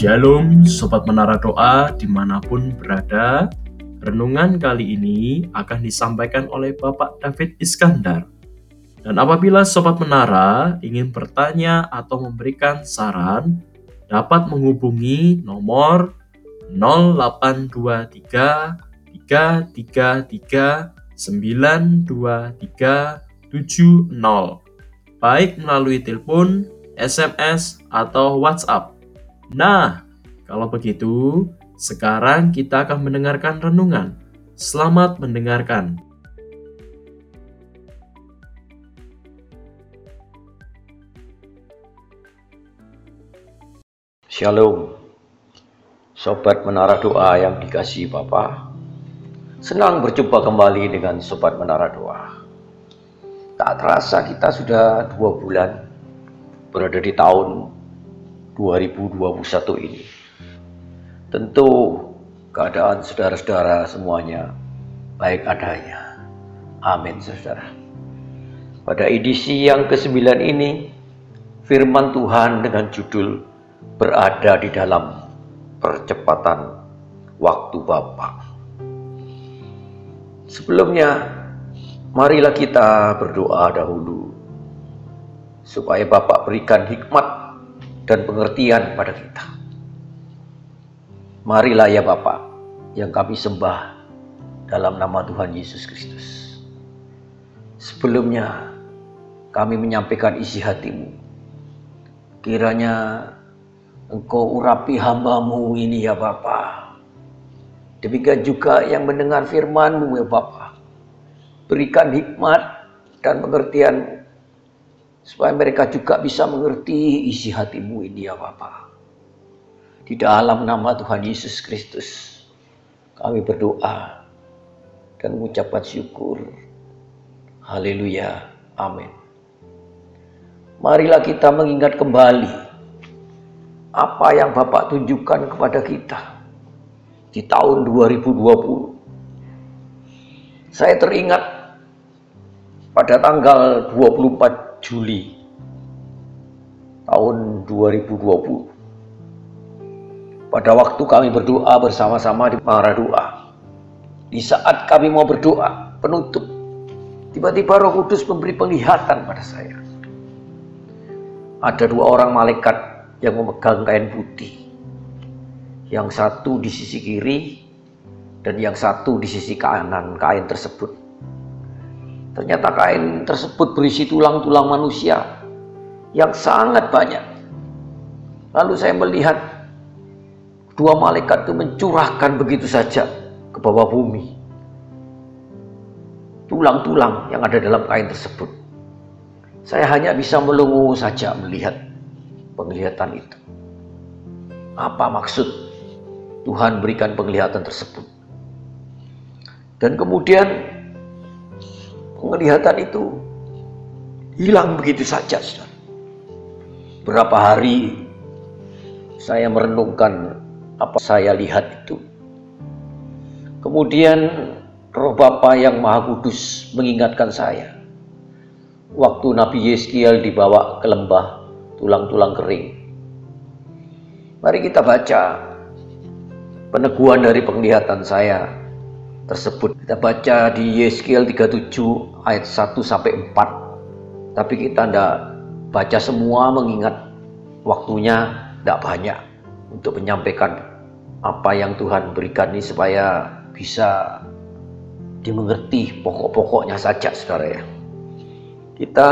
Shalom Sobat Menara Doa di mana pun berada. Renungan kali ini akan disampaikan oleh Bapak David Iskandar. Dan apabila Sobat Menara ingin bertanya atau memberikan saran Dapat menghubungi nomor 0823 333 923 70 baik melalui telepon, SMS, atau WhatsApp. Nah, kalau begitu, sekarang kita akan mendengarkan renungan. Selamat mendengarkan. Shalom, Sobat Menara Doa yang dikasih Bapak. Senang berjumpa kembali dengan Sobat Menara Doa. Tak terasa kita sudah dua bulan berada di tahun 2021 ini. Tentu keadaan saudara-saudara semuanya baik adanya. Amin saudara. Pada edisi yang ke-9 ini, firman Tuhan dengan judul berada di dalam percepatan waktu Bapak. Sebelumnya, marilah kita berdoa dahulu supaya Bapak berikan hikmat dan pengertian pada kita. Marilah ya Bapak yang kami sembah dalam nama Tuhan Yesus Kristus. Sebelumnya kami menyampaikan isi hatimu. Kiranya engkau urapi hambamu ini ya Bapak Demikian juga yang mendengar firman-Mu ya Bapa. Berikan hikmat dan pengertian supaya mereka juga bisa mengerti isi hatimu ini ya Bapa. Di dalam nama Tuhan Yesus Kristus kami berdoa dan mengucapkan syukur. Haleluya. Amin. Marilah kita mengingat kembali apa yang Bapak tunjukkan kepada kita di tahun 2020. Saya teringat pada tanggal 24 Juli tahun 2020. Pada waktu kami berdoa bersama-sama di para doa. Di saat kami mau berdoa penutup, tiba-tiba Roh Kudus memberi penglihatan pada saya. Ada dua orang malaikat yang memegang kain putih yang satu di sisi kiri dan yang satu di sisi kanan kain tersebut. Ternyata kain tersebut berisi tulang-tulang manusia yang sangat banyak. Lalu saya melihat dua malaikat itu mencurahkan begitu saja ke bawah bumi. Tulang-tulang yang ada dalam kain tersebut. Saya hanya bisa melungu saja melihat penglihatan itu. Apa maksud Tuhan berikan penglihatan tersebut. Dan kemudian penglihatan itu hilang begitu saja. Saudara. Berapa hari saya merenungkan apa saya lihat itu. Kemudian roh Bapa yang Maha Kudus mengingatkan saya. Waktu Nabi Yeskiel dibawa ke lembah tulang-tulang kering. Mari kita baca peneguhan dari penglihatan saya tersebut. Kita baca di Yeskiel 37 ayat 1 sampai 4. Tapi kita tidak baca semua mengingat waktunya tidak banyak untuk menyampaikan apa yang Tuhan berikan ini supaya bisa dimengerti pokok-pokoknya saja saudara ya. Kita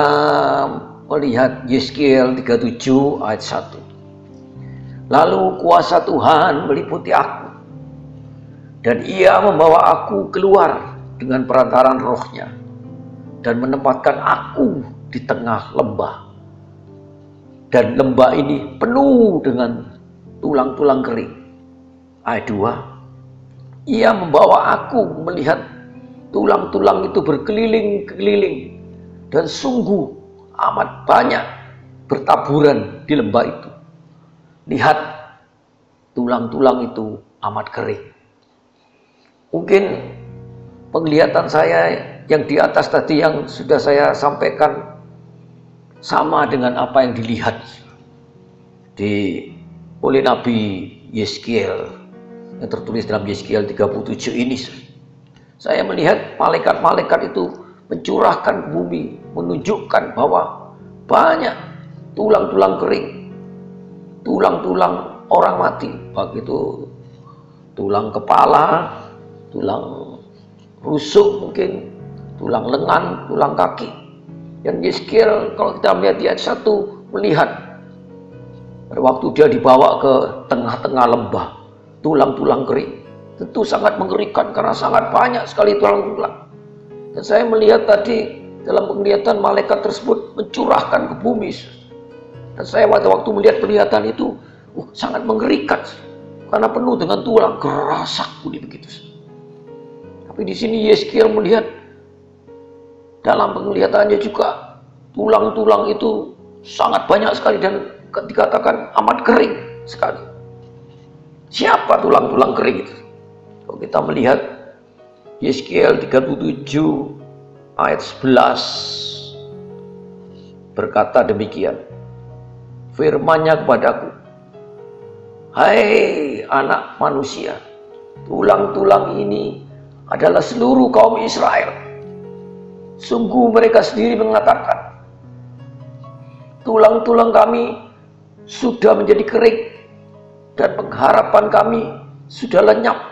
melihat Yeskiel 37 ayat 1. Lalu kuasa Tuhan meliputi aku dan ia membawa aku keluar dengan perantaran rohnya dan menempatkan aku di tengah lembah. Dan lembah ini penuh dengan tulang-tulang kering. Ayat 2. Ia membawa aku melihat tulang-tulang itu berkeliling-keliling dan sungguh amat banyak bertaburan di lembah itu. Lihat tulang-tulang itu amat kering. Mungkin penglihatan saya yang di atas tadi yang sudah saya sampaikan sama dengan apa yang dilihat di oleh Nabi Yeskiel yang tertulis dalam Yeskiel 37 ini. Saya melihat malaikat-malaikat itu mencurahkan bumi, menunjukkan bahwa banyak tulang-tulang kering, tulang-tulang orang mati, baik itu tulang kepala, tulang rusuk mungkin, tulang lengan, tulang kaki. Dan Yeskiel kalau kita melihat di ayat 1 melihat pada waktu dia dibawa ke tengah-tengah lembah, tulang-tulang kering. Tentu sangat mengerikan karena sangat banyak sekali tulang-tulang. Dan saya melihat tadi dalam penglihatan malaikat tersebut mencurahkan ke bumi. Dan saya pada waktu melihat penglihatan itu uh, sangat mengerikan karena penuh dengan tulang gerasak bunyi begitu. Tapi di sini Yeskiel melihat dalam penglihatannya juga tulang-tulang itu sangat banyak sekali dan dikatakan amat kering sekali. Siapa tulang-tulang kering itu? Kalau kita melihat Yeskiel 37 ayat 11 berkata demikian. Firmannya kepadaku, Hai anak manusia, tulang-tulang ini adalah seluruh kaum Israel. Sungguh mereka sendiri mengatakan, tulang-tulang kami sudah menjadi kering dan pengharapan kami sudah lenyap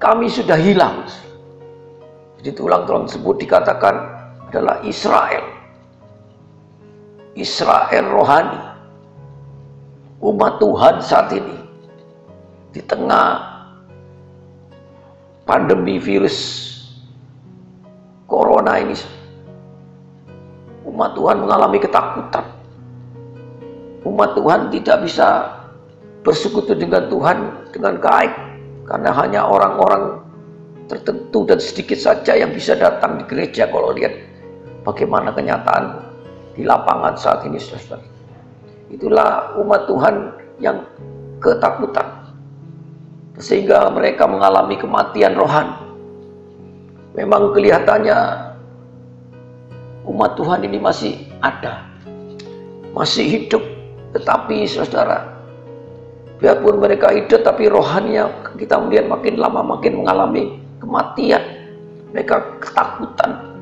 kami sudah hilang. Jadi tulang-tulang tersebut dikatakan adalah Israel. Israel rohani. Umat Tuhan saat ini. Di tengah pandemi virus corona ini. Umat Tuhan mengalami ketakutan. Umat Tuhan tidak bisa bersekutu dengan Tuhan dengan baik karena hanya orang-orang tertentu dan sedikit saja yang bisa datang di gereja kalau lihat bagaimana kenyataan di lapangan saat ini saudara. Itulah umat Tuhan yang ketakutan. Sehingga mereka mengalami kematian rohani. Memang kelihatannya umat Tuhan ini masih ada. Masih hidup. Tetapi saudara, Biarpun mereka hidup tapi rohaninya kita melihat makin lama makin mengalami kematian. Mereka ketakutan.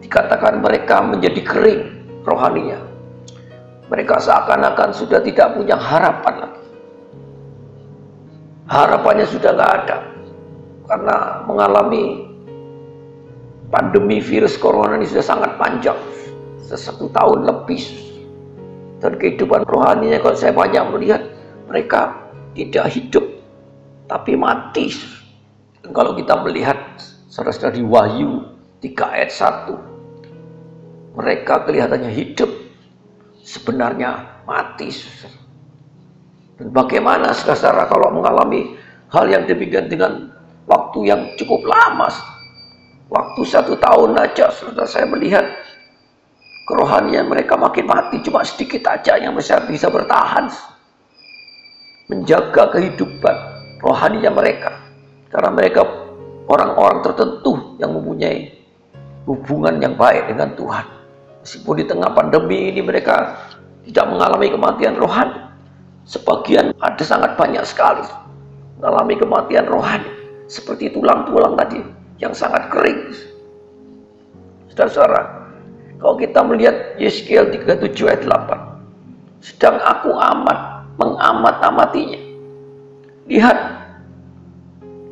Dikatakan mereka menjadi kering rohaninya. Mereka seakan-akan sudah tidak punya harapan. Harapannya sudah nggak ada. Karena mengalami pandemi virus corona ini sudah sangat panjang. Satu tahun lebih. Dan kehidupan rohaninya kalau saya banyak melihat mereka tidak hidup tapi mati. Dan kalau kita melihat saudara-saudara di Wahyu 3 ayat 1 mereka kelihatannya hidup sebenarnya mati. Dan bagaimana saudara kalau mengalami hal yang demikian dengan waktu yang cukup lama. Waktu satu tahun aja saudara saya melihat kerohanian mereka makin mati cuma sedikit aja yang bisa bisa bertahan menjaga kehidupan rohaninya mereka. Karena mereka orang-orang tertentu yang mempunyai hubungan yang baik dengan Tuhan. Meskipun di tengah pandemi ini mereka tidak mengalami kematian rohani. Sebagian ada sangat banyak sekali mengalami kematian rohani. Seperti tulang-tulang tadi yang sangat kering. Saudara-saudara, kalau kita melihat Yeskiel 37 ayat 8. Sedang aku amat mengamat-amatinya. Lihat,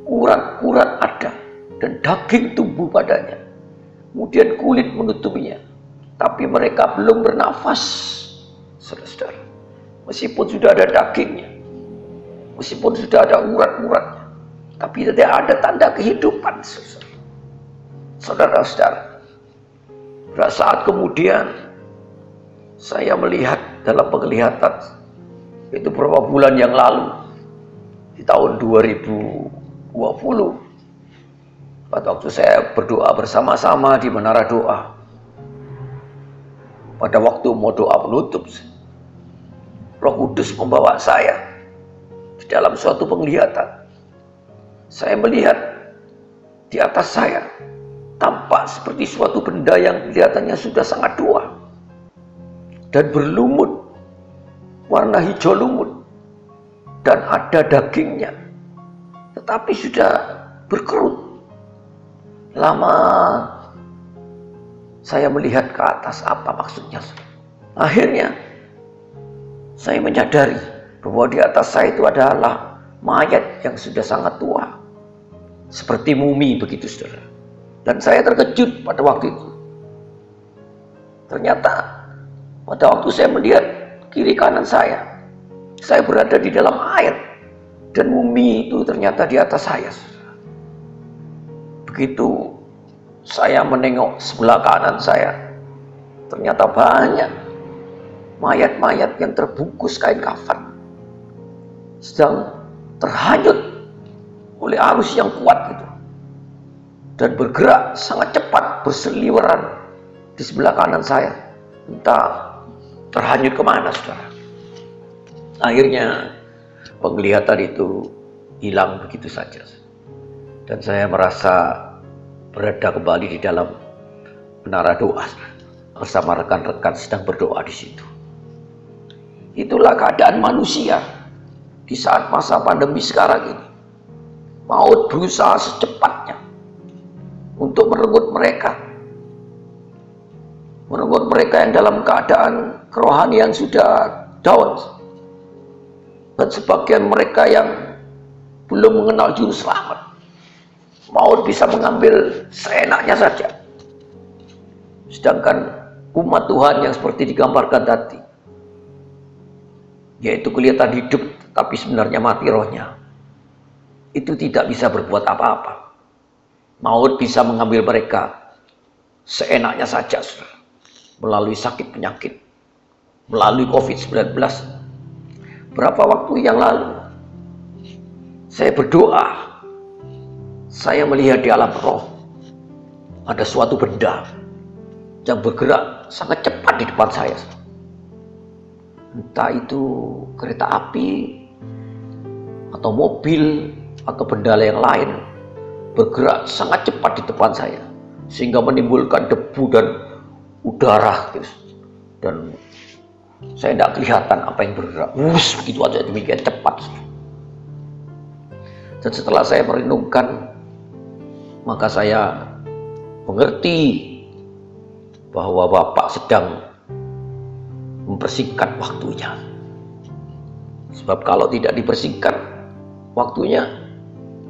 urat-urat ada dan daging tumbuh padanya. Kemudian kulit menutupinya. Tapi mereka belum bernafas, saudara-saudara. Meskipun sudah ada dagingnya, meskipun sudah ada urat-uratnya, tapi tidak ada tanda kehidupan, saudara-saudara. Pada saat kemudian saya melihat dalam penglihatan itu beberapa bulan yang lalu di tahun 2020 pada waktu saya berdoa bersama-sama di menara doa pada waktu mau doa penutup Roh Kudus membawa saya di dalam suatu penglihatan saya melihat di atas saya tampak seperti suatu benda yang kelihatannya sudah sangat tua dan berlumut warna hijau lumut dan ada dagingnya, tetapi sudah berkerut. Lama saya melihat ke atas apa maksudnya. Akhirnya saya menyadari bahwa di atas saya itu adalah mayat yang sudah sangat tua. Seperti mumi begitu saudara. Dan saya terkejut pada waktu itu. Ternyata pada waktu saya melihat kiri kanan saya, saya berada di dalam air. Dan mumi itu ternyata di atas saya. Begitu saya menengok sebelah kanan saya, ternyata banyak mayat-mayat yang terbungkus kain kafan. Sedang terhanyut oleh arus yang kuat itu dan bergerak sangat cepat berseliweran di sebelah kanan saya. Entah terhanyut ke mana saudara. Akhirnya penglihatan itu hilang begitu saja dan saya merasa berada kembali di dalam menara doa bersama rekan-rekan sedang berdoa di situ itulah keadaan manusia di saat masa pandemi sekarang ini maut berusaha secepatnya untuk merenggut mereka. Merenggut mereka yang dalam keadaan kerohanian sudah down. Dan sebagian mereka yang belum mengenal juru selamat. Maut bisa mengambil seenaknya saja. Sedangkan umat Tuhan yang seperti digambarkan tadi. Yaitu kelihatan hidup tapi sebenarnya mati rohnya. Itu tidak bisa berbuat apa-apa. Maut bisa mengambil mereka seenaknya saja, saudara. Melalui sakit penyakit. Melalui COVID-19. Berapa waktu yang lalu, saya berdoa. Saya melihat di alam roh. Ada suatu benda yang bergerak sangat cepat di depan saya. Entah itu kereta api, atau mobil, atau benda yang lain bergerak sangat cepat di depan saya sehingga menimbulkan debu dan udara gitu. dan saya tidak kelihatan apa yang bergerak Wus, begitu aja demikian cepat dan setelah saya merenungkan maka saya mengerti bahwa Bapak sedang mempersingkat waktunya. Sebab kalau tidak dipersingkat waktunya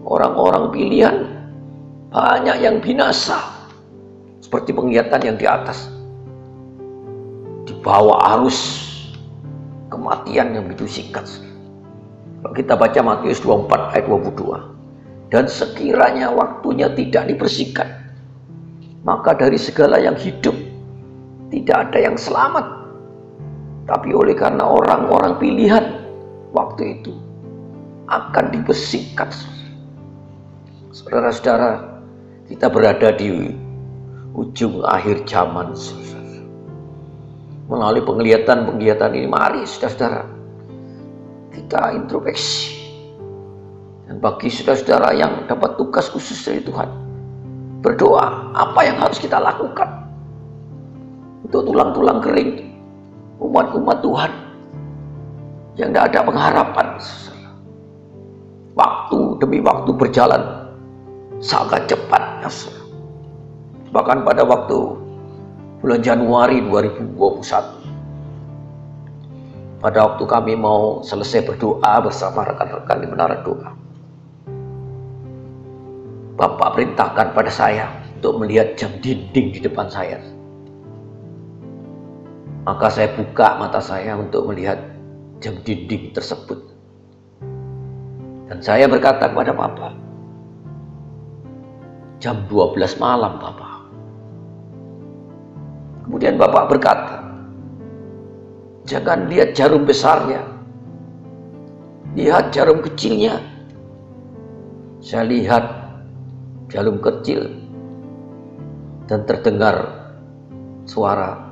orang-orang pilihan banyak yang binasa seperti penglihatan yang di atas. Di bawah arus kematian yang begitu singkat. Kalau kita baca Matius 24 ayat 22 dan sekiranya waktunya tidak dibersihkan maka dari segala yang hidup tidak ada yang selamat tapi oleh karena orang-orang pilihan waktu itu akan dibersihkan Saudara-saudara, kita berada di ujung akhir zaman. Melalui penglihatan-penglihatan ini, mari saudara-saudara, kita introspeksi. Dan bagi saudara-saudara yang dapat tugas khusus dari Tuhan, berdoa apa yang harus kita lakukan untuk tulang-tulang kering umat-umat Tuhan yang tidak ada pengharapan. Waktu demi waktu berjalan sangat cepat. Bahkan pada waktu bulan Januari 2021 pada waktu kami mau selesai berdoa bersama rekan-rekan di menara doa. Bapak perintahkan pada saya untuk melihat jam dinding di depan saya. Maka saya buka mata saya untuk melihat jam dinding tersebut. Dan saya berkata kepada Bapak, jam 12 malam Bapak. Kemudian Bapak berkata, jangan lihat jarum besarnya, lihat jarum kecilnya. Saya lihat jarum kecil dan terdengar suara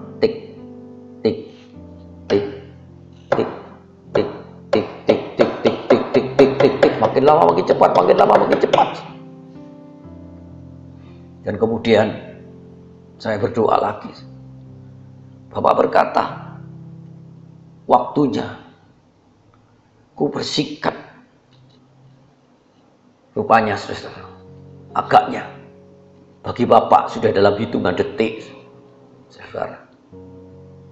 makin cepat makin lama makin cepat dan kemudian saya berdoa lagi. Bapak berkata, waktunya ku bersikap. Rupanya, saudara, agaknya bagi Bapak sudah dalam hitungan detik, saudara.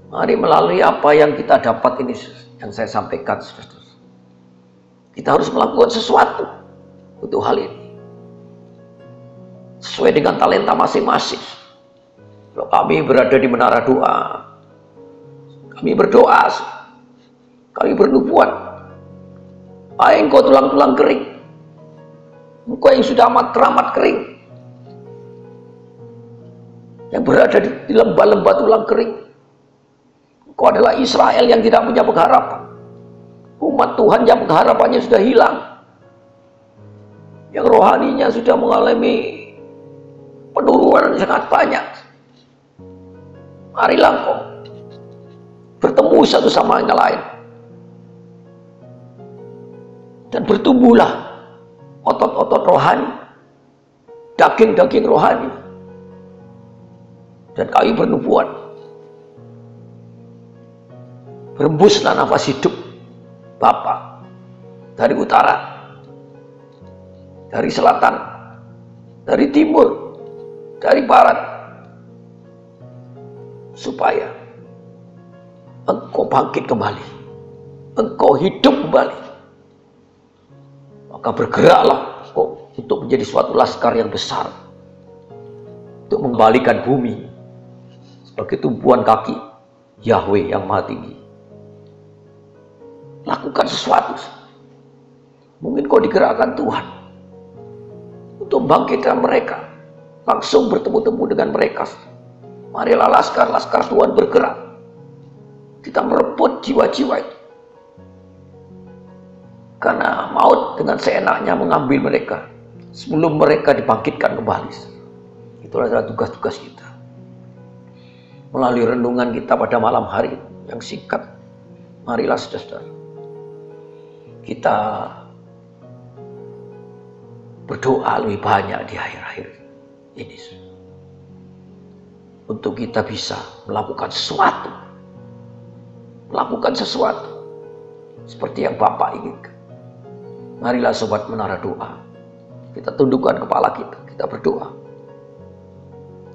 Mari melalui apa yang kita dapat ini, yang saya sampaikan, saudara. Kita harus melakukan sesuatu untuk hal ini. Sesuai dengan talenta masing-masing. Kalau kami berada di menara doa, kami berdoa, kami bernubuat. Hai engkau tulang-tulang kering. Engkau yang sudah amat teramat kering. Yang berada di lembah-lembah tulang kering. Engkau adalah Israel yang tidak punya pengharapan. Umat Tuhan yang pengharapannya sudah hilang. Yang rohaninya sudah mengalami penurunan sangat banyak. Marilah engkau bertemu satu sama yang lain. Dan bertumbuhlah otot-otot rohani, daging-daging rohani. Dan kami bernubuat. Berembuslah nafas hidup Bapa dari utara, dari selatan, dari timur, dari barat, supaya engkau bangkit kembali. Engkau hidup kembali. Maka bergeraklah engkau untuk menjadi suatu laskar yang besar. Untuk mengembalikan bumi sebagai tumpuan kaki Yahweh yang maha tinggi. Lakukan sesuatu. Mungkin kau digerakkan Tuhan untuk membangkitkan mereka. Langsung bertemu-temu dengan mereka. Marilah laskar-laskar Tuhan bergerak kita merebut jiwa-jiwa itu. Karena maut dengan seenaknya mengambil mereka sebelum mereka dibangkitkan kembali. Itulah adalah tugas-tugas kita. Melalui renungan kita pada malam hari yang singkat, marilah saudara kita berdoa lebih banyak di akhir-akhir ini untuk kita bisa melakukan sesuatu melakukan sesuatu seperti yang Bapak inginkan. Marilah sobat menara doa. Kita tundukkan kepala kita, kita berdoa.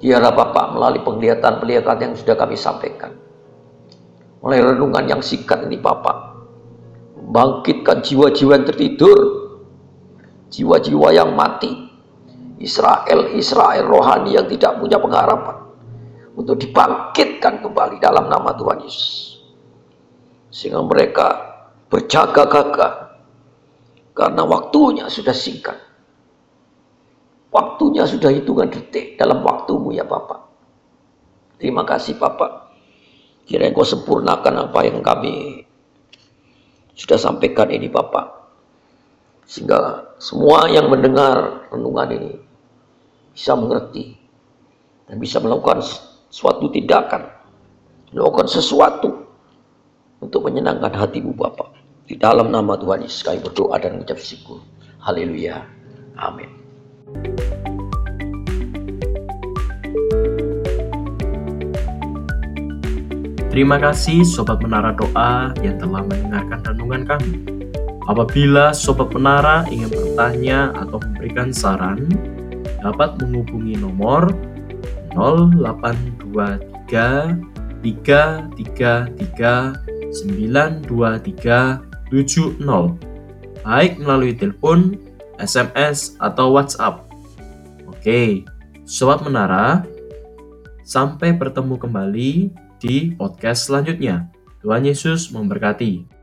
Biarlah Bapak melalui penglihatan-penglihatan yang sudah kami sampaikan. Mulai renungan yang singkat ini Bapak. Bangkitkan jiwa-jiwa yang tertidur. Jiwa-jiwa yang mati. Israel, Israel rohani yang tidak punya pengharapan. Untuk dibangkitkan kembali dalam nama Tuhan Yesus sehingga mereka berjaga-jaga karena waktunya sudah singkat. Waktunya sudah hitungan detik dalam waktumu ya Bapak. Terima kasih Bapak. Kira kau sempurnakan apa yang kami sudah sampaikan ini Bapak. Sehingga semua yang mendengar renungan ini bisa mengerti dan bisa melakukan suatu tindakan, melakukan sesuatu untuk menyenangkan hatimu Bapak. Di dalam nama Tuhan Yesus kami berdoa dan mengucap syukur. Haleluya. Amin. Terima kasih Sobat Menara Doa yang telah mendengarkan renungan kami. Apabila Sobat Menara ingin bertanya atau memberikan saran, dapat menghubungi nomor 0823 333 92370 baik melalui telepon, SMS, atau WhatsApp. Oke, Sobat Menara, sampai bertemu kembali di podcast selanjutnya. Tuhan Yesus memberkati.